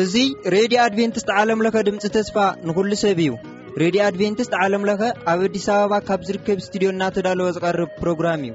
እዙይ ሬድዮ ኣድቨንትስት ዓለምለኸ ድምፂ ተስፋ ንኹሉ ሰብ እዩ ሬድዮ ኣድቨንትስት ዓለምለኸ ኣብ ኣዲስ ኣበባ ካብ ዝርከብ እስትድዮ እናተዳለወ ዝቐርብ ፕሮግራም እዩ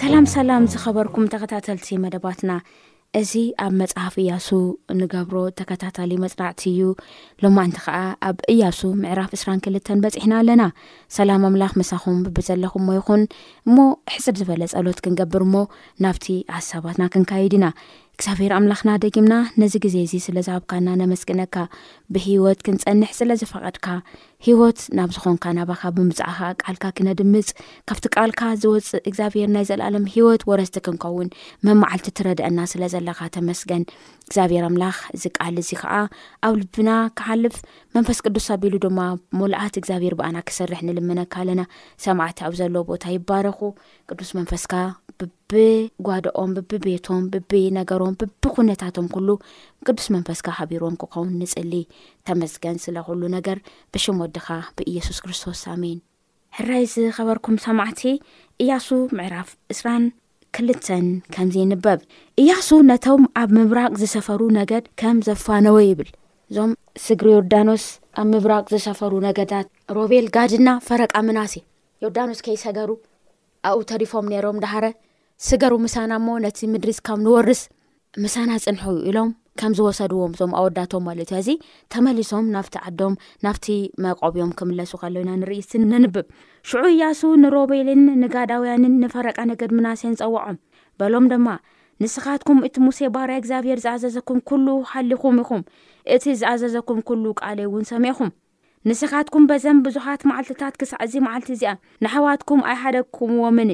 ሰላም ሰላም ዝኸበርኩም ተኸታተልቲ መደባትና እዚ ኣብ መፅሓፍ እያሱ ንገብሮ ተከታታሊ መፅናዕቲ እዩ ሎማእንቲ ከዓ ኣብ እያሱ ምዕራፍ እስራን ክልተን በፂሕና ኣለና ሰላም ኣምላኽ መሳኹም ብብዘለኹም ሞ ይኹን እሞ ሕፅር ዝበለ ፀሎት ክንገብር እሞ ናብቲ ሓሳባትና ክንካይድ ኢና እግዚኣብሔር ኣምላኽና ደጊምና ነዚ ግዜ እዚ ስለ ዝሃብካና ነመስግነካ ብህይወት ክንጸንሕ ስለ ዝፈቐድካ ህይወት ናብ ዝኾንካ ናባኻ ብምጻእኻ ቃልካ ክነድምጽ ካብቲ ቃልካ ዝወጽእ እግዚኣብሔር ናይ ዘለኣለም ህይወት ወረስቲ ክንከውን መማዓልቲ ትረድአና ስለ ዘለኻ ተመስገን እግዚኣብሔር ኣምላኽ እዚ ቃል እዚ ከዓ ኣብ ልብና ክሓልፍ መንፈስ ቅዱስ ኣቢሉ ድማ ሞልኣት እግዚኣብሔር ብኣና ክስርሕ ንልምነካ ኣለና ሰማዕቲ ኣብ ዘለዎ ቦታ ይባረኹ ቅዱስ መንፈስካ ብብጓደኦም ብብቤቶም ብብነገሮም ብብኩነታቶም ኩሉ ቅዱስ መንፈስካ ሓቢሮም ክኸውን ንጽሊ ተመስገን ስለ ኩሉ ነገር ብሽም ወድኻ ብኢየሱስ ክርስቶስ ኣሜን ሕራይ ዝኸበርኩም ሰማዕቲ እያሱ ምዕራፍ እስራን ክልተን ከምዚ ይንበብ እያሱ ነቶም ኣብ ምብራቅ ዝሰፈሩ ነገድ ከም ዘፋነወ ይብል እዞም ስግሪ ዮርዳኖስ ኣብ ምብራቅ ዝሰፈሩ ነገዳት ሮቤል ጋድና ፈረቃ ምናሴ ዮርዳኖስ ከይሰገሩ ኣብኡ ተሪፎም ነይሮም ዳሃረ ስገሩ ምሳና እሞ ነቲ ምድሪስ ካብ ንወርስ ምሳና ፅንሑ ኢሎም ከም ዝወሰድዎም ዞም ኣወዳቶም ማለት እዩ እዚ ተመሊሶም ናብቲ ዓዶም ናብቲ መቆብዮም ክምለሱ ከለዉ ኢና ንርኢ ስ ነንብብ ሽዑ እያሱ ንሮቤልን ንጋዳውያንን ንፈረቃ ነገድ ምናሴን ፀውዖም በሎም ድማ ንስኻትኩም እቲ ሙሴ ባርያ እግዚኣብሄር ዝኣዘዘኩም ኩሉ ሓሊኹም ኢኹም እቲ ዝኣዘዘኩም ኩሉ ቃለይ እውን ሰሚዕኹም ንስኻትኩም በዘም ብዙኃት መዓልትታት ክሳዕ እዚ መዓልቲ እዚኣ ንኣኅዋትኩም ኣይኃደግኩምዎምን?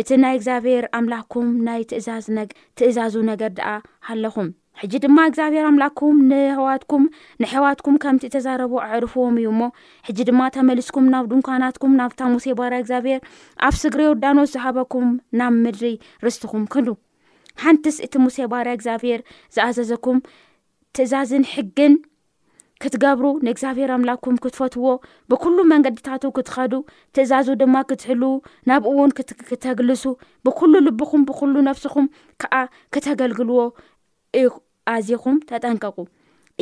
እቲ ናይ እግዚኣብሔር ኣምላኽኩም ናይ ትእዛዝ ነግ ትእዛዙ ነገር ደኣ ሃለኹም። ሕጂ ድማ እግዚኣብሔር ኣምላኽኩም ንኣኅዋትኩም ንኣኅዋትኩም ከምቲ እተዛረቦ ኣዕርፍዎም እዩ እሞ፣ ሕጂ ድማ ተመሊስኩም ናብ ድንኳናትኩም ናብታ ሙሴ ባርያ እግዚኣብሔር ኣብ ስግረ ዮርዳኖስ ዝሃበኩም ናብ ምድሪ ርስትኹም ክዱ። ሓንትስ እቲ ሙሴ ባርያ እግዚኣብሔር ዝኣዘዘኩም ትእዛዝን ሕግን ክትገብሩ ንእግዚኣብሔር ኣምላኩም ክትፈትዎ ብኩሉ መንገድታቱ ክትኸዱ ትእዛዙ ድማ ክትህልዉ ናብኡ እውን ክተግልሱ ብኩሉ ልብኹም ብኩሉ ነፍስኹም ከዓ ክተገልግልዎ ኣዚኹም ተጠንቀቁ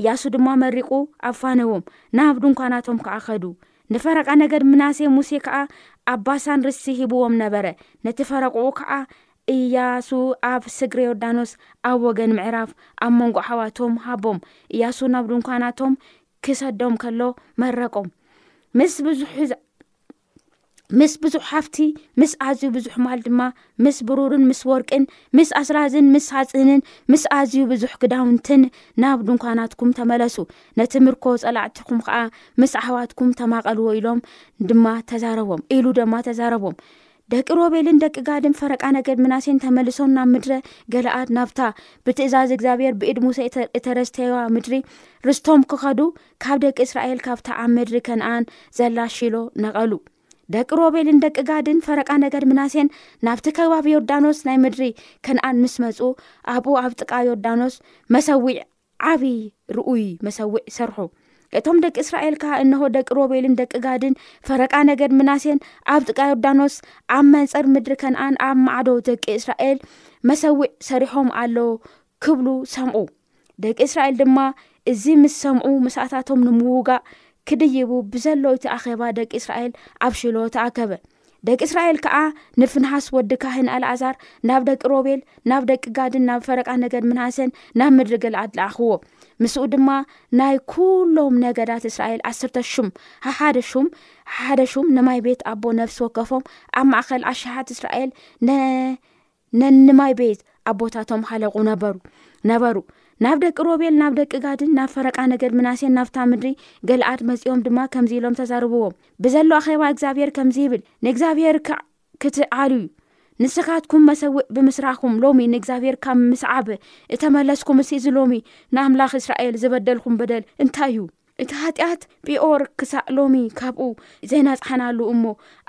እያሱ ድማ መሪቁ ኣፋነዎም ናብ ድንኳናቶም ከዓ ኸዱ ንፈረቃ ነገድ ምናሴ ሙሴ ከዓ ኣባሳን ርሲ ሂብዎም ነበረ ነቲ ፈረቁኡ ከዓ እያሱ ኣብ ስግረ ዮርዳኖስ ኣብ ወገን ምዕራብ ኣብ መንጎ ኣሕዋቶም ሃቦም። እያሱ ናብ ድንኳናቶም ኪሰዶም ከሎ መረቆም። ምስ ብዙሕ ምስ ብዙሕ ሃፍቲ ምስ ኣዝዩ ብዙሕ ማል ድማ ምስ ብሩርን ምስ ወርቅን ምስ ኣስራዝን ምስ ሳፅንን ምስ ኣዝዩ ብዙሕ ክዳውንትን ናብ ድንኳናትኩም ተመለሱ ነቲ ምርኮ ፀላዕትኹም ከዓ ምስ ኣሕዋትኩም ተማቐልዎ ኢሎም ድማ ተዛረቦም ኢሉ ድማ ተዛረቦም ደቂ ሮቤልን ደቂ ጋድን ፈረቃ ነገድ ምናሴን ተመልሶም ናብ ምድረ ገለኣድ ናብታ ብትእዛዝ እግዚኣብሔር ብኢድ ሙሴ እተረስተየዋ ምድሪ ርስቶም ክኸዱ ካብ ደቂ እስራኤል ካብታ ኣብ ምድሪ ከነኣን ዘላ ሺሎ ነቐሉ ደቂ ሮቤልን ደቂ ጋድን ፈረቃ ነገድ ምናሴን ናብቲ ከባቢ ዮርዳኖስ ናይ ምድሪ ከነኣን ምስ መፁ ኣብኡ ኣብ ጥቃ ዮርዳኖስ መሰዊዕ ዓቢ ርኡይ መሰውዒ ሰርሑ። እቶም ደቂ እስራኤል ከኣ እንሆ ደቂ ሮቤልን ደቂ ጋድን ፈረቃ ነገድ ምናሴን ኣብ ጥቃ ዮርዳኖስ ኣብ መንጽር ምድሪ ከነኣን ኣብ ማዕዶ ደቂ እስራኤል መሰውዕ ሰሪሖም ኣሎ ክብሉ ሰምዑ ደቂ እስራኤል ድማ እዚ ምስ ሰምዑ ምስኣታቶም ንምውጋእ ክድይቡ ብዘሎ እቲ ኣኼባ ደቂ እስራኤል ኣብ ሽሎ ተኣከበ ደቂ እስራኤል ከዓ ንፍንሃስ ወዲ ካህን ኣልኣዛር ናብ ደቂ ሮቤል ናብ ደቂ ጋድን ናብ ፈረቃ ነገድ ምንሃሰን ናብ ምድሪ ገልኣድ ለኣኽዎ ምስኡ ድማ ናይ ኩሎም ነገዳት እስራኤል ዓስርተ ሹም ሓሓደ ሹም ሓሓደ ሹም ንማይ ቤት ኣቦ ነፍሲ ወከፎም ኣብ ማእኸል ኣሽሓት እስራኤል ነንማይ ቤት ኣቦታቶም ሃለቑ ነበሩ ነበሩ ናብ ደቂ ሮቤል ናብ ደቂ ጋድን ናብ ፈረቃ ነገድ ምናሴን ናብታ ምድሪ ገልኣድ መጺኦም ድማ ከምዚ ኢሎም ተዛርብዎም ብዘሎ ኣኼባ እግዚኣብሄር ከምዚ ይብል ንእግዚኣብሄር ክትዓሉ እዩ ንስኻትኩም መሰውእ ብምስራኹም ሎሚ ንእግዚኣብሄር ካብ ምስዓብ እተመለስኩም እሲ እዚ ሎሚ ንኣምላኽ እስራኤል ዝበደልኩም በደል እንታይ እዩ እቲ ሓጢኣት ጲኦር ክሳዕ ሎሚ ካብኡ ዘይነጻሕናሉ እሞ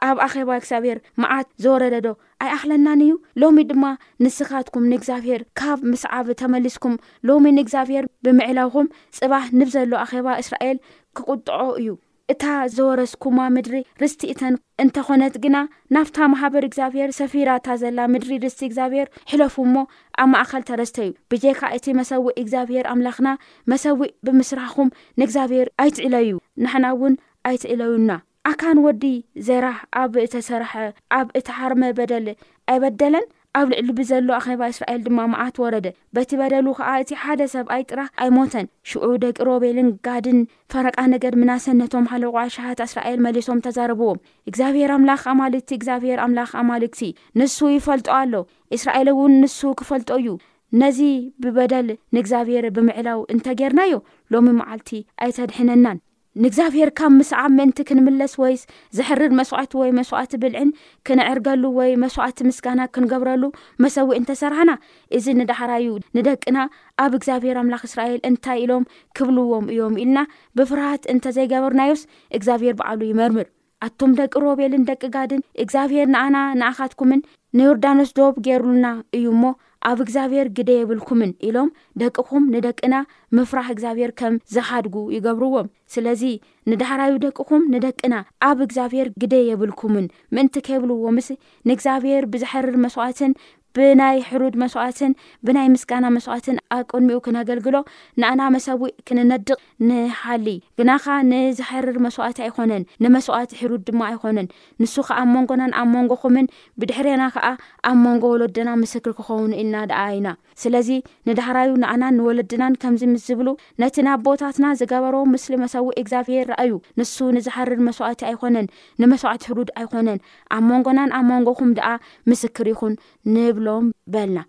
ኣብ ኣኼባ እግዚኣብሄር መዓት ዝወረደዶ ኣይኣኽለናን እዩ? ሎሚ ድማ ንስኻትኩም ንእግዚኣብሄር ካብ ምስዓብ ተመሊስኩም ሎሚ ንእግዚኣብሄር ብምዕላውኩም ጽባሕ ንብዘሎ ኣኼባ እስራኤል ክቁጥዖ እዩ። እታ ዝወረስኩማ ምድሪ ርስቲ እተን እንተ ኾነት ግና ናብታ ማሕበር እግዚኣብሄር ሰፊራታ ዘላ ምድሪ ርስቲ እግዚኣብሄር ሕለፉ እሞ ኣብ ማእከል ተረስተዩ ብጀካ እቲ መሰውኢ እግዚኣብሄር ኣምላኽና መሰዊእ ብምስራኩም ንእግዚኣብሔር ኣይትእለዩ ንሕና እውን ኣይትእለዩና ኣካን ወዲ ዜራህ ኣብ እተሰረሐ ኣብ እተሃርመ በደል ኣይበደለን ኣብ ልዕሊ ብዘሎ ኣኼባ እስራኤል ድማ መዓት ወረደ በቲ በደሉ ከኣ እቲ ሓደ ሰብኣይ ጥራህ ኣይሞተን ሽዑ ደቂ ሮቤልን ጋድን ፈረቃ ነገድ ምናሰን ነቶም ሃለቆ ኣሻሃት ኣስራኤል መሊሶም ተዛረብዎም እግዚኣብሔር ኣምላኽ ኣማልክቲ እግዚኣብሔር ኣምላኽ ኣማልክቲ ንሱ ይፈልጦ ኣሎ እስራኤል እውን ንሱ ክፈልጦ እዩ ነዚ ብበደል ንእግዚኣብሔር ብምዕላው እንተ ጌርናዮ ሎሚ መዓልቲ ኣይተድሕነናን። ንእግዚኣብሔር ካብ ምስዓብ ምእንቲ ክንምለስ ወይስ ዘሕርር መሥዋዕቲ ወይ መሥዋዕቲ ብልዕን ክነዕርገሉ ወይ መሥዋዕቲ ምስጋና ክንገብረሉ መሠዊኢ እንተ ሠራሕና እዚ ንዳሕራዩ ንደቅና ኣብ እግዚኣብሔር ኣምላኽ እስራኤል እንታይ ኢሎም ክብልዎም እዮም ኢልና ብፍርሃት እንተ ዘይገበርናዮስ እግዚኣብሔር ባዕሉ ይመርምር። ኣቱም ደቂ ሮቤልን ደቂ ጋድን፣ እግዚኣብሄር ንኣና ንኣኻትኩምን ንዮርዳኖስ ዶብ ገይሩልና እዩ እሞ፣ ኣብ እግዚኣብሄር ግደ የብልኩምን፣ ኢሎም ደቅኹም ንደቅና ምፍራህ እግዚኣብሄር ከም ዚሓድጉ ይገብርዎም። ስለዚ፣ ንዳህራዩ ደቅኹም ንደቅና ኣብ እግዚኣብሄር ግደ የብልኩምን ምእንቲ ኬብልዎምስ፣ ንእግዚኣብሄር ብዜሐርር መስዋእትን ብናይ ሕሩድ መስዋዕትን ብናይ ምስጋና መስዋዕትን ኣብ ቅድሚኡ ክነገልግሎ ንኣና መሰዊእ ክንነድቕ ንሓሊ። ግና ኸኣ ንዝሐርር መስዋዕቲ ኣይኮነን፣ ንመስዋዕቲ ሕሩድ ድማ ኣይኮነን። ንሱ ኸኣ ኣብ መንጎናን ኣብ መንጎኹምን ብድሕሬና ኸኣ ኣብ መንጎ ወለዶና ምስክር ክኾኑ ኢልና ደኣ ኢና። ስለዚ ንዳሕራዩ ንኣናን ንወለድናን ከምዚ ምስ ዝብሉ ነቲ ንኣቦታትና ዝገበሮ ምስሊ መሰዊእ እግዚኣብሄር ረኣዩ፣ ንሱ ንዝሐርር መስዋዕቲ ኣይኮነን፣ ንመስዋዕቲ ሕሩድ ኣይኮነን፣ ኣብ መንጎናን ኣብ መንጎኹም ደኣ ምስክር ይኹን ንብሎም በልና።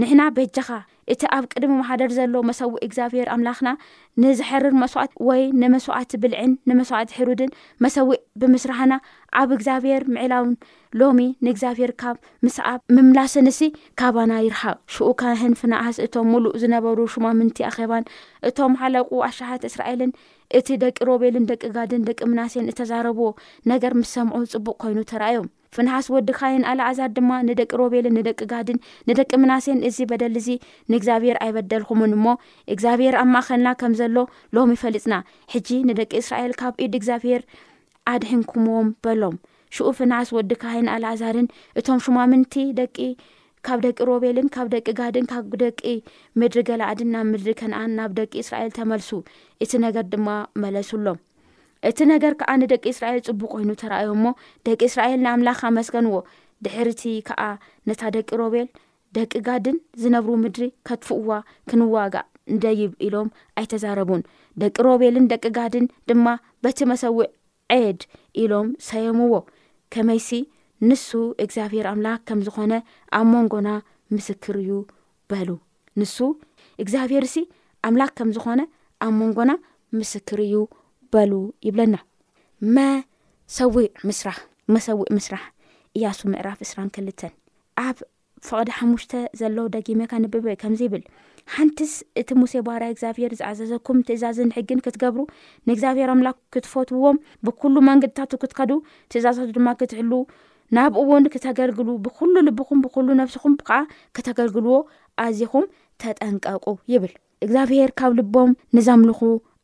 ንሕና በጃኻ እቲ ኣብ ቅድሚ ማህደር ዘሎ መሰውኢ እግዚኣብሄር ኣምላኽና ንዝሐርር መስዋእት ወይ ንመስዋእቲ ብልዕን ንመስዋእቲ ሕሩድን መሰውኢ ብምስራህና ኣብ እግዚኣብሄር ምዕላውን ሎሚ ንእግዚኣብሄር ካብ ምስኣብ ምምላስንሲ ካባና ይርሓቕ። ሽኡ ካህን ፍናሃስ እቶም ምሉእ ዝነበሩ ሹማምንቲ ኣኼባን እቶም ሐለቁ ኣሻሃት እስራኤልን እቲ ደቂ ሮቤልን ደቂ ጋድን ደቂ ምናሴን እተዛረብዎ ነገር ምስ ሰምዑ፣ ጽቡቕ ኰይኑ ተራእዮም። ፍንሃስ ወዲ ኻይን ኣልኣዛር ድማ ንደቂ ሮቤልን ንደቂ ጋድን ንደቂ ምናሴን እዚ በደል እዚ ንእግዚኣብሄር ኣይበደልኹምን እሞ፣ እግዚኣብሄር ኣብ ማእከልና ከም ዘሎ ሎሚ ፈሊጥና፣ ሕጂ ንደቂ እስራኤል ካብ ኢድ እግዚኣብሄር ኣድሒንኩምዎም በሎም። ሽኡ ፍንሃስ ወዲ ካህን ኣልኣዛርን እቶም ሹማምንቲ ደቂ ካብ ደቂ ሮቤልን ካብ ደቂ ጋድን ካብ ደቂ ምድሪ ገላኣድን ናብ ምድሪ ከነኣን ናብ ደቂ እስራኤል ተመልሱ እቲ ነገር ድማ መለሱሎም እቲ ነገር ከዓ ንደቂ እስራኤል ጽቡቅ ኮይኑ ተረኣዮ እሞ ደቂ እስራኤል ንኣምላኽ ኣመስገንዎ ድሕርቲ ከዓ ነታ ደቂ ሮቤል ደቂ ጋድን ዝነብሩ ምድሪ ከትፍእዋ ክንዋጋእ ንደይብ ኢሎም ኣይተዛረቡን ደቂ ሮቤልን ደቂ ጋድን ድማ በቲ መሰውዕ ዔድ ኢሎም ሰየምዎ፣ ከመይሲ፣ ንሱ እግዚኣብሄር ኣምላኽ ከም ዝዀነ ኣብ መንጎና ምስክር እዩ በሉ። ንሱ፣ እግዚኣብሄርሲ ኣምላኽ ከም ዝዀነ ኣብ መንጎና ምስክር እዩ በሉ ይብለና። መ ሰዊዕ ምስራሕ መሰውኢ ምስራሕ ኢያሱ ምዕራፍ ዕስራን ክልተን ኣብ ፍቕዲ ሓሙሽተ ዘሎ ደጊመ ከንብብ ከምዚ ይብል፣ ሓንትስ እቲ ሙሴ ባርያ እግዚኣብሄር ዝኣዘዘኩም ትእዛዝን ሕግን ክትገብሩ፣ ንእግዚኣብሄር ኣምላክ ክትፈትውዎም፣ ብኩሉ መንገድታቱ ክትከዱ፣ ትእዛዛቱ ድማ ክትሕልዉ፣ ናብኡውን ክተገልግሉ፣ ብኩሉ ልብኹም ብኩሉ ነፍስኹም ከኣ ክተገልግልዎ ኣዚኹም ተጠንቀቁ ይብል። እግዚኣብሄር ካብ ልቦም ንዘምልኹ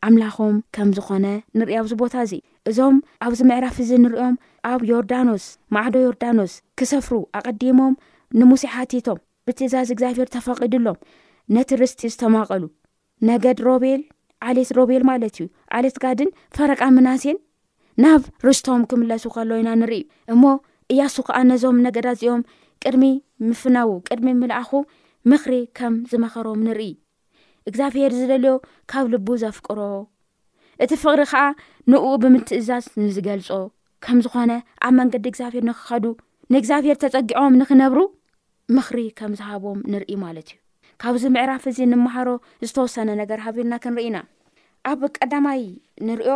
ኣምላኾም ከም ዝዀነ ንርኢ ኣብዚ ቦታ እዚ። እዞም ኣብዚ ምዕራፍ እዚ ንርእዮም ኣብ ዮርዳኖስ፣ ማዕዶ ዮርዳኖስ፣ ክሰፍሩ ኣቐዲሞም ንሙሴ ሓቲቶም ብትእዛዝ እግዚኣብሄር ተፈቒዱሎም ነቲ ርስቲ ዝተማቐሉ፣ ነገድ ሮቤል፣ ዓሌት ሮቤል ማለት እዩ፣ ዓሌት ጋድን ፈረቃ ምናሴን፣ ናብ ርስቶም ክምለሱ ከሎ ኢና ንርኢ እሞ እያሱ ከዓ ነዞም ነገዳ እዚኦም ቅድሚ ምፍናዉ ቅድሚ ምልኣኹ ምኽሪ ከም ዝመኸሮም ንርኢ እግዚኣብሄር ዝደልዮ ካብ ልቡ ዘፍቅሮ እቲ ፍቕሪ ከዓ ንእኡ ብምትእዛዝ ንዝገልጾ ከም ዝኾነ ኣብ መንገዲ እግዚኣብሄር ንክኸዱ ንእግዚኣብሄር ተጸጊዖም ንክነብሩ ምኽሪ ከም ዝሃቦም ንርኢ ማለት እዩ ካብዚ ምዕራፍ እዚ ንምሃሮ ዝተወሰነ ነገር ሃቢርና ክንርኢና ኣብ ቀዳማይ ንሪኦ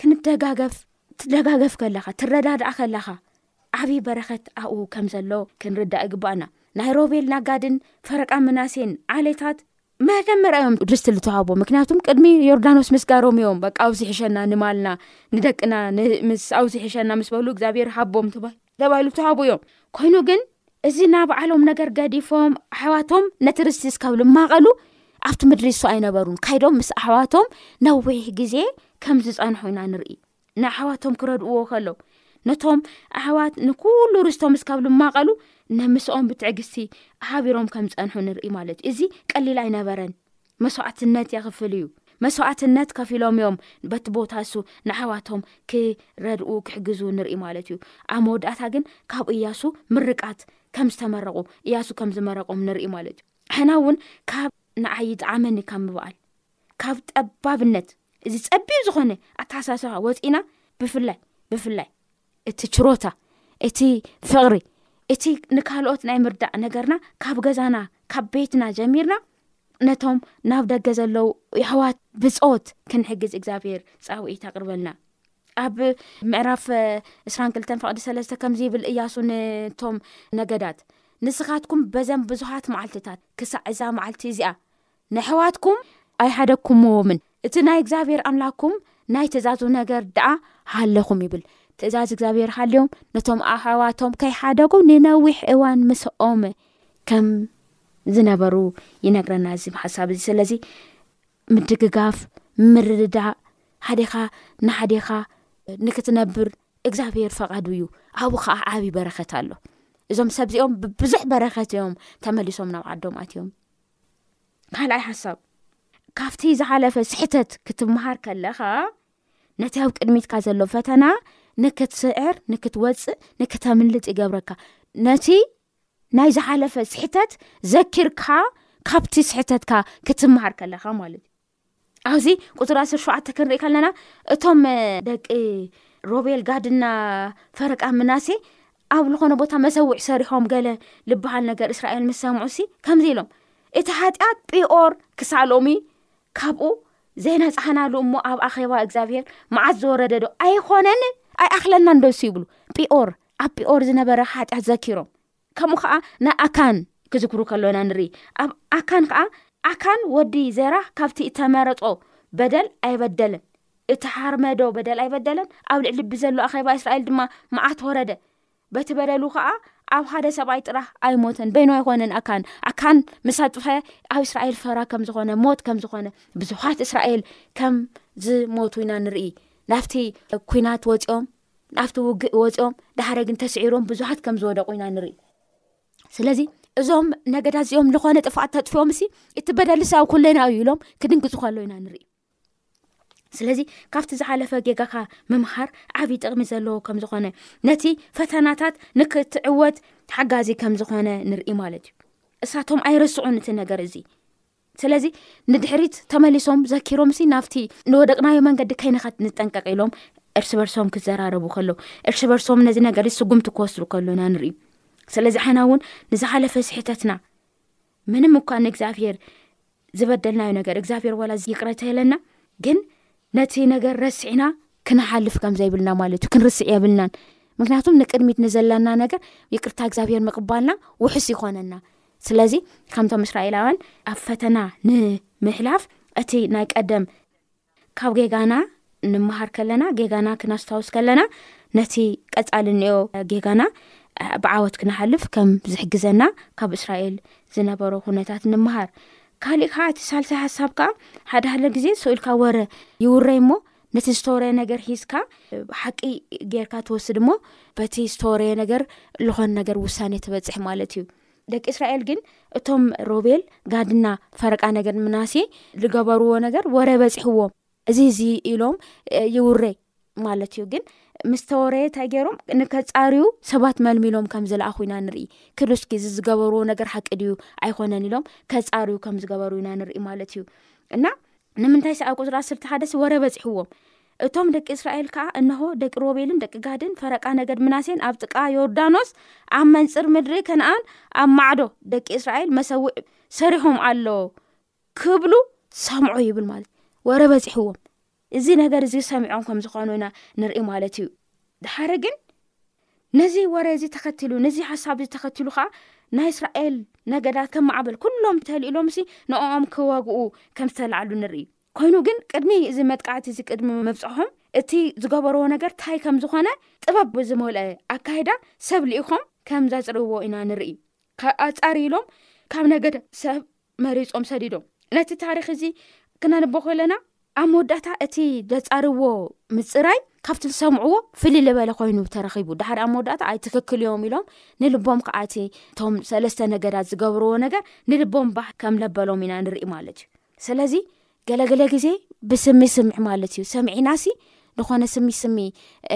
ክንደጋገፍ ትደጋገፍ ከለኻ ትረዳድኣ ከለኻ ዓብዪ በረኸት ኣብኡ ከም ዘሎ ክንርዳእ ይግባኣና ናይ ሮቤል ናጋድን ፈረቃ ምናሴን ዓሌታት መጀመርያ እዮም ድስቲ ዝተዋህቦ ምክንያቱም ቅድሚ ዮርዳኖስ ምስጋሮም እዮም በቃ ኣውዚ ሕሸና ንማልና ንደቅና ምስ ኣውዚ ሕሸና ምስ በሉ እግዚኣብሔር ሃቦም ትባል ተባሂሉ ተሃቡ እዮ ኮይኑ ግን እዚ ናባዓሎም ነገር ገዲፎም ኣሕዋቶም ነቲ ርስቲ ስካብ ልማቐሉ ኣብቲ ምድሪ እሱ ኣይነበሩን ካይዶም ምስ ኣሕዋቶም ነዊሕ ግዜ ከም ዝፀንሑ ኢና ንርኢ ንኣሕዋቶም ክረድእዎ ከሎ ነቶም ኣሕዋት ንኩሉ ርስቶም ስካብ ልማቐሉ ንምስኦም ብትዕግስቲ ሓቢሮም ከም ዝፀንሑ ንርኢ ማለት እዩ እዚ ቀሊል ኣይነበረን መስዋዕትነት የኽፍል እዩ። መስዋዕትነት ከፊሎም እዮም በቲ ቦታ እሱ ንኣሕዋቶም ክረድኡ ክሕግዙ ንርኢ ማለት እዩ። ኣብ መወዳእታ ግን ካብ እያሱ ምርቃት ከም ዝተመረቑ እያሱ ከም ዝመረቆም ንርኢ ማለት እዩ። ሕና እውን ካብ ንዓይ ይጥዓመኒ ካብ ምበኣል ካብ ጠባብነት እዚ ጸቢብ ዝኾነ ኣተሓሳስባ ወፂእና ብፍላይ ብፍላይ እቲ ችሮታ እቲ ፍቕሪ እቲ ንካልኦት ናይ ምርዳእ ነገርና ካብ ገዛና ካብ ቤትና ጀሚርና ነቶም ናብ ደገ ዘለዉ የሕዋት ብጾት ክንሕግዝ እግዚኣብሄር ጻውዒት ኣቅርበልና ኣብ ምዕራፍ እስራን ክልተን ፍቅዲ ሰለስተ ከምዚ ይብል እያሱ ንቶም ነገዳት ንስኻትኩም በዘም ብዙሓት መዓልትታት ክሳዕ እዛ መዓልቲ እዚኣ ንኣሕዋትኩም ኣይሓደግኩምዎምን እቲ ናይ እግዚኣብሔር ኣምላኩም ናይ ትእዛዙ ነገር ደኣ ሃለኹም ይብል ትእዛዝ እግዚኣብሔር ሃልዮም ነቶም ኣሕዋቶም ከይሓደጉ ንነዊሕ እዋን ምስኦም ከም ዝነበሩ ይነግረና እዚ ሓሳብ እዚ ስለዚ ምድግጋፍ ምርድዳእ ሓደኻ ንሓደኻ ንክትነብር እግዚኣብሔር ፈቓዱ እዩ ኣብኡ ከዓ ዓብዪ በረከት ኣሎ እዞም ሰብዚኦም ብብዙሕ በረከት እዮም ተመሊሶም ናብ ዓዶም ኣትዮም ካልኣይ ሓሳብ ካብቲ ዝሓለፈ ስሕተት ክትምሃር ከለኻ ነቲ ኣብ ቅድሚትካ ዘሎ ፈተና ንክትስዕር ንክትወፅእ ንክተምልጥ ይገብረካ ነቲ ናይ ዝሓለፈ ስሕተት ዘኪርካ ካብቲ ስሕተትካ ክትምሃር ከለኻ ማለት እዩ ኣብዚ ቁፅሪ ዓሰርተ ሸውዓተ ክንሪኢ ከለና እቶም ደቂ ሮቤል ጋድና ፈረቃ ምናሴ ኣብ ዝኾነ ቦታ መሰውዒ ሰሪሖም ገለ ዝበሃል ነገር እስራኤል ምስ ሰምዑ ሲ ከምዚ ኢሎም እቲ ሓጢኣት ጲኦር ክሳዕ ሎሚ ካብኡ ዘይነፃህናሉ እሞ ኣብ ኣኼባ እግዚኣብሄር መዓት ዝወረደ ዶ ኣይኮነን ኣይኣኽለናን ዶሱ ይብሉ ጲኦር ኣብ ጲኦር ዝነበረ ሓጢኣት ዘኪሮም ከምኡ ኸኣ ንኣካን ክዝክሩ ከሎና ንርኢ። ኣብ ኣካን ኸኣ ኣካን ወዲ ዜራህ ካብቲ እተመረጾ በደል ኣይበደለን። እቲ ሓርመዶ በደል ኣይበደለን፣ ኣብ ልዕሊ ብዘሎ ኣኼባ እስራኤል ድማ መዓት ወረደ። በቲ በደሉ ኸኣ ኣብ ሓደ ሰብኣይ ጥራህ ኣይሞተን፣ በይኑ ኣይኮነን ኣካን። ኣካን ምስ ኣጥፍሐ ኣብ እስራኤል ፈራ ከም ዝኾነ፣ ሞት ከም ዝኾነ፣ ብዙሓት እስራኤል ከም ዝሞቱ ኢና ንርኢ። ናብቲ ኩናት ወጺኦም ናብቲ ውግእ ወፂኦም ዳሓደ ግን ተስዒሮም ብዙሓት ከም ዝወደቑ ኢና ንርኢ ስለዚ እዞም ነገዳ እዚኦም ዝኾነ ጥፍኣት ተጥፍኦም ሲ እቲ በደልስ ኣብ ኩለና እዩ ኢሎም ክድንግፁ ከሎ ኢና ንርኢ ስለዚ ካብቲ ዝሓለፈ ጌጋካ ምምሃር ዓብዪ ጥቕሚ ዘለዎ ከም ዝኾነ ነቲ ፈተናታት ንክትዕወት ሓጋዚ ከም ዝኾነ ንርኢ ማለት እዩ እሳቶም ኣይረስዑን እቲ ነገር እዚ ስለዚ ንድሕሪት ተመሊሶም ዘኪሮምሲ ናብቲ ንወደቅናዮ መንገዲ ከይንኸት ንጠንቀቂ ኢሎም እርስ በርሶም ክዘራረቡ ከለዉ እርስ በርሶም ነዚ ነገር እዚ ስጉምቲ ክወስዱ ከሎና ንርኢ ስለዚ ሓና እውን ንዝሓለፈ ስሕተትና ምንም እኳ ንእግዚኣብሄር ዝበደልናዮ ነገር እግዚኣብሄር ዋላ ይቅረተ የለና ግን ነቲ ነገር ረሲዕና ክንሓልፍ ከም ዘይብልና ማለት እዩ ክንርስዕ የብልናን ምክንያቱም ንቅድሚት ንዘለና ነገር ይቅርታ እግዚኣብሄር ምቅባልና ውሑስ ይኮነና ስለዚ ከምቶም እስራኤላውያን ኣብ ፈተና ንምሕላፍ እቲ ናይ ቀደም ካብ ጌጋና ንምሃር ከለና ጌጋና ክነስታውስ ከለና ነቲ ቀፃሊ እኒኦ ጌጋና ብዓወት ክንሓልፍ ከም ዝሕግዘና ካብ እስራኤል ዝነበሮ ኩነታት ንምሃር ካሊእ ከዓ እቲ ሳልሳይ ሓሳብ ከዓ ሓደ ሃለ ግዜ ስቅ ኢልካ ወረ ይውረይ እሞ ነቲ ዝተወረየ ነገር ሂዝካ ሓቂ ጌርካ ትወስድ እሞ በቲ ዝተወረየ ነገር ልኾን ነገር ውሳኔ ትበፅሕ ማለት እዩ ደቂ እስራኤል ግን እቶም ሮቤል ጋድና ፈረቃ ነገድ ምናሴ ዝገበርዎ ነገር ወረ በፂሕዎም እዚ እዚ ኢሎም ይውረይ ማለት እዩ ግን ምስ ተወረየ እንታይ ገይሮም ንከፃርዩ ሰባት መልሚሎም ከም ዝለኣኹ ኢና ንርኢ ክሉ እስኪ እዚ ዝገበርዎ ነገር ሓቂ ድዩ ኣይኮነን ኢሎም ከፃርዩ ከም ዝገበሩ ኢና ንርኢ ማለት እዩ እና ንምንታይ ሰኣብ ቁፅሪ ዓስርተ ሓደ ሲ ወረ በፅሕዎም እቶም ደቂ እስራኤል ከዓ እንሆ ደቂ ሮቤልን ደቂ ጋድን ፈረቃ ነገድ ምናሴን ኣብ ጥቃ ዮርዳኖስ ኣብ መንፅር ምድሪ ከነኣን ኣብ ማዕዶ ደቂ እስራኤል መሰውዕ ሰሪሖም ኣሎ ክብሉ ሰምዑ ይብል ማለት ወረ በፂሕዎም እዚ ነገር እዚ ሰሚዖም ከም ዝኾኑ ኢና ንርኢ ማለት እዩ ድሓደ ግን ነዚ ወረ እዚ ተኸትሉ ነዚ ሓሳብ እዚ ተኸትሉ ከዓ ናይ እስራኤል ነገዳት ከም ማዕበል ኩሎም ተልኢሎም ሲ ንኦም ክወግኡ ከም ዝተላዓሉ ንርኢ ኮይኑ ግን ቅድሚ እዚ መጥቃዕቲ እዚ ቅድሚ መብፅሖም እቲ ዝገበርዎ ነገር እንታይ ከም ዝኾነ ጥበብ ብዝመልአ ኣካይዳ ሰብ ልኢኾም ከም ዘፅርዎ ኢና ንርኢ ካብ ኣፃሪ ኢሎም ካብ ነገድ ሰብ መሪጾም ሰዲዶም ነቲ ታሪኽ እዚ ክነንቦ ኮለና ኣብ መወዳእታ እቲ ዘጻርዎ ምጽራይ ካብቲ ዝሰምዕዎ ፍልይ ልበለ ኮይኑ ተረኺቡ ድሓር ኣብ መወዳእታ ኣይ ትክክል እዮም ኢሎም ንልቦም ከዓእቲ እቶም ሰለስተ ነገዳት ዝገብርዎ ነገር ንልቦም ባህ ከም ለበሎም ኢና ንርኢ ማለት እዩ ስለዚ ገለገለ ግዜ ብስሚ ስምዒ ማለት እዩ ሰምዒናሲ ዝኾነ ስሚ ስሚ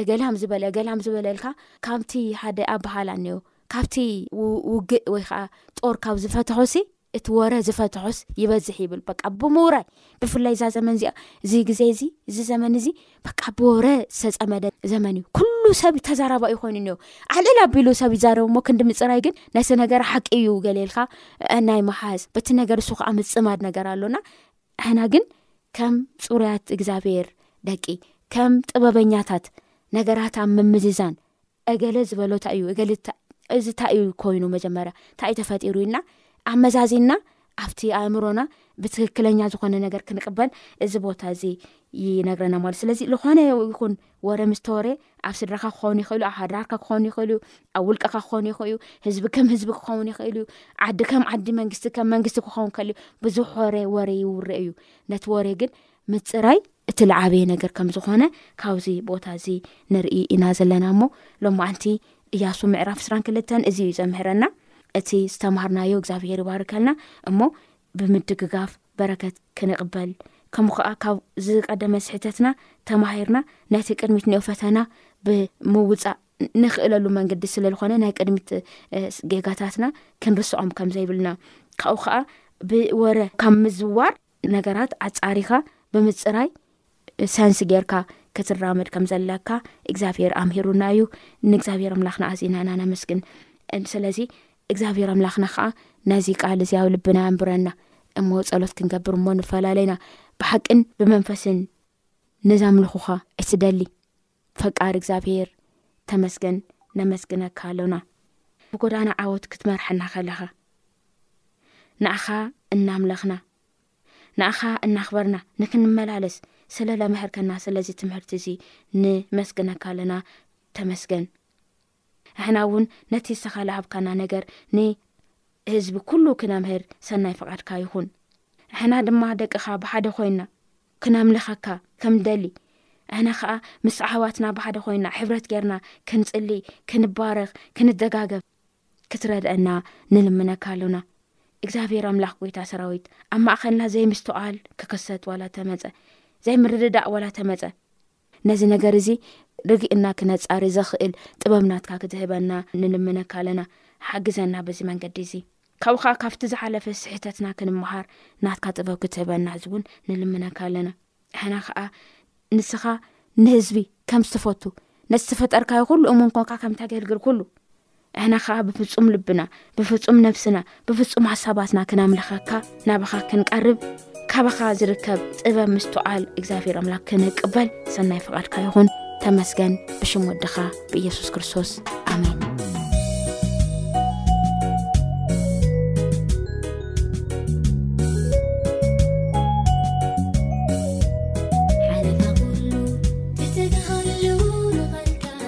ገላም ዝበለ ገላም ዝበለልካ ካብቲ ሓደ ኣባሃላ እኒኦ ካብቲ ውግእ ወይ ከዓ ጦር ካብ ዝፈትሖሲ እቲ ወረ ዝፈትሖስ ይበዝሕ ይብል በቃ ብምውራይ ብፍላይ እዛ ዘመን እዚኣ እዚ ግዜ እዚ እዚ ዘመን እዚ በቃ ብወረ ዝተፀመደ ዘመን እዩ ኩሉ ሰብ ተዛራባ ዩ ኮይኑ እኒኦ ዓልል ኣቢሉ ሰብ ይዛረቡ ሞ ክንዲ ምፅራይ ግን ነቲ ነገር ሓቂ እዩ ገሌልካ ናይ መሓዝ በቲ ነገር እሱ ከዓ ምፅማድ ነገር ኣሎና ሕና ግን ከም ፅሩያት እግዚኣብሄር ደቂ ከም ጥበበኛታት ነገራት ኣብ ምምዝዛን እገለ ዝበሎ ታይ እዩ እገሊት ታይ እዚ ታይ እዩ ኮይኑ መጀመርያ ታይ እዩ ተፈጢሩ ኢልና ኣመዛዚንና ኣብቲ ኣእምሮና ብትክክለኛ ዝኮነ ነገር ክንቅበል እዚ ቦታ እዚ ይነግረና ማለት ስለዚ ልኮነ ይኹን ወረ ምስ ተወረ ኣብ ስድራካ ክኸውን ይኽእል ዩ ኣብ ሃድራርካ ክኸውን ይኽእል ዩ ኣብ ውልቀካ ክኾን ይኽእል ዩ ህዝቢ ከም ህዝቢ ክኸውን ይኽእል ዩ ዓዲ ከም ዓዲ መንግስቲ ከም መንግስቲ ክኸውን ከልዩ ብዙሕ ወረ ወረ ይውረ እዩ ነቲ ወረ ግን ምፅራይ እቲ ልዓበየ ነገር ከም ዝኾነ ካብዚ ቦታ እዚ ንርኢ ኢና ዘለና እሞ ሎማዓንቲ እያሱ ምዕራፍ ስራን ክልተን እዚ እዩ ዘምህረና እቲ ዝተምሃርናዮ እግዚኣብሄር ይባርከልና እሞ ብምድግጋፍ በረከት ክንቕበል ከምኡ ከዓ ካብ ዝቀደመ ስሕተትና ተማሂርና ነቲ ቅድሚት ኒኦ ፈተና ብምውፃእ ንኽእለሉ መንገዲ ስለዝኾነ ናይ ቅድሚት ጌጋታትና ክንርስዖም ከም ዘይብልና ካብኡ ከዓ ብወረ ካብ ምዝዋር ነገራት ኣጻሪኻ ብምጽራይ ሰንስ ጌርካ ክትራመድ ከም ዘለካ እግዚኣብሄር ኣምሂሩና እዩ ንእግዚኣብሄር ኣምላኽና ኣዚና ኢና ነመስግን ስለዚ እግዚኣብሄር ኣምላኽና ከዓ ነዚ ቃል እዚ ኣብ ልብና ኣንብረና እሞ ጸሎት ክንገብር እሞ ንፈላለና ብሓቅን ብመንፈስን ንዛምልኹኻ እትደሊ ፈቃር እግዚኣብሔር ተመስገን ነመስግነካ ኣሎና ብጎዳና ዓወት ክትመርሐና ከለኻ ንኣኻ እናምለኽና ንኣኻ እናኽበርና ንክንመላለስ ስለ ለመሀርከና ስለዚ ትምህርቲ እዚ ንመስግነካ ኣለና ተመስገን ኣሕና እውን ነቲ ንሰኻ ልሃብካና ነገር ን ህዝቢ ኩሉ ክነምህር ሰናይ ፍቓድካ ይኹን። ኣሕና ድማ ደቅኻ ብሓደ ኮይንና ክነምልኸካ ከም ንደሊ ኣሕና ከኣ ምስ ኣሕዋትና ብሓደ ኮይንና ሕብረት ጌርና ክንጽሊ ክንባረኽ ክንደጋገፍ ክትረድኣና ንልምነካ ኣሎና። እግዚኣብሄር ኣምላኽ ጎይታ ሰራዊት ኣብ ማእኸልና ዘይምስትውዓል ክኽሰት ዋላ ተመጸ ዘይምርድዳእ ዋላ ተመጸ፣ ነዚ ነገር እዚ ርግእና ክነጻሪ ዘኽእል ጥበብ ናትካ ክትህበና ንልምነካ ኣለና ሓግዘና በዚ መንገዲ እዚ ካብኡ ከኣ ካብቲ ዝሓለፈ ስሕተትና ክንመሃር ናትካ ጥበብ ክትህበና እዚ እውን ንልምነካ ኣለና ሕና ከኣ ንስኻ ንህዝቢ ከም ዝተፈቱ ነቲ ዝተፈጠርካዮ ኩሉ እሙን ኮንካ ከም ተገልግል ኩሉ ንሕና ኸዓ ብፍጹም ልብና ብፍጹም ነፍስና ብፍጹም ሓሳባትና ክነምልኸካ ናባኻ ክንቀርብ ካባኻ ዝርከብ ጥበብ ምስትውዓል እግዚኣብሔር ኣምላክ ክንቅበል ሰናይ ፍቓድካ ይኹን ተመስገን ብሽም ወድኻ ብኢየሱስ ክርስቶስ ኣሜን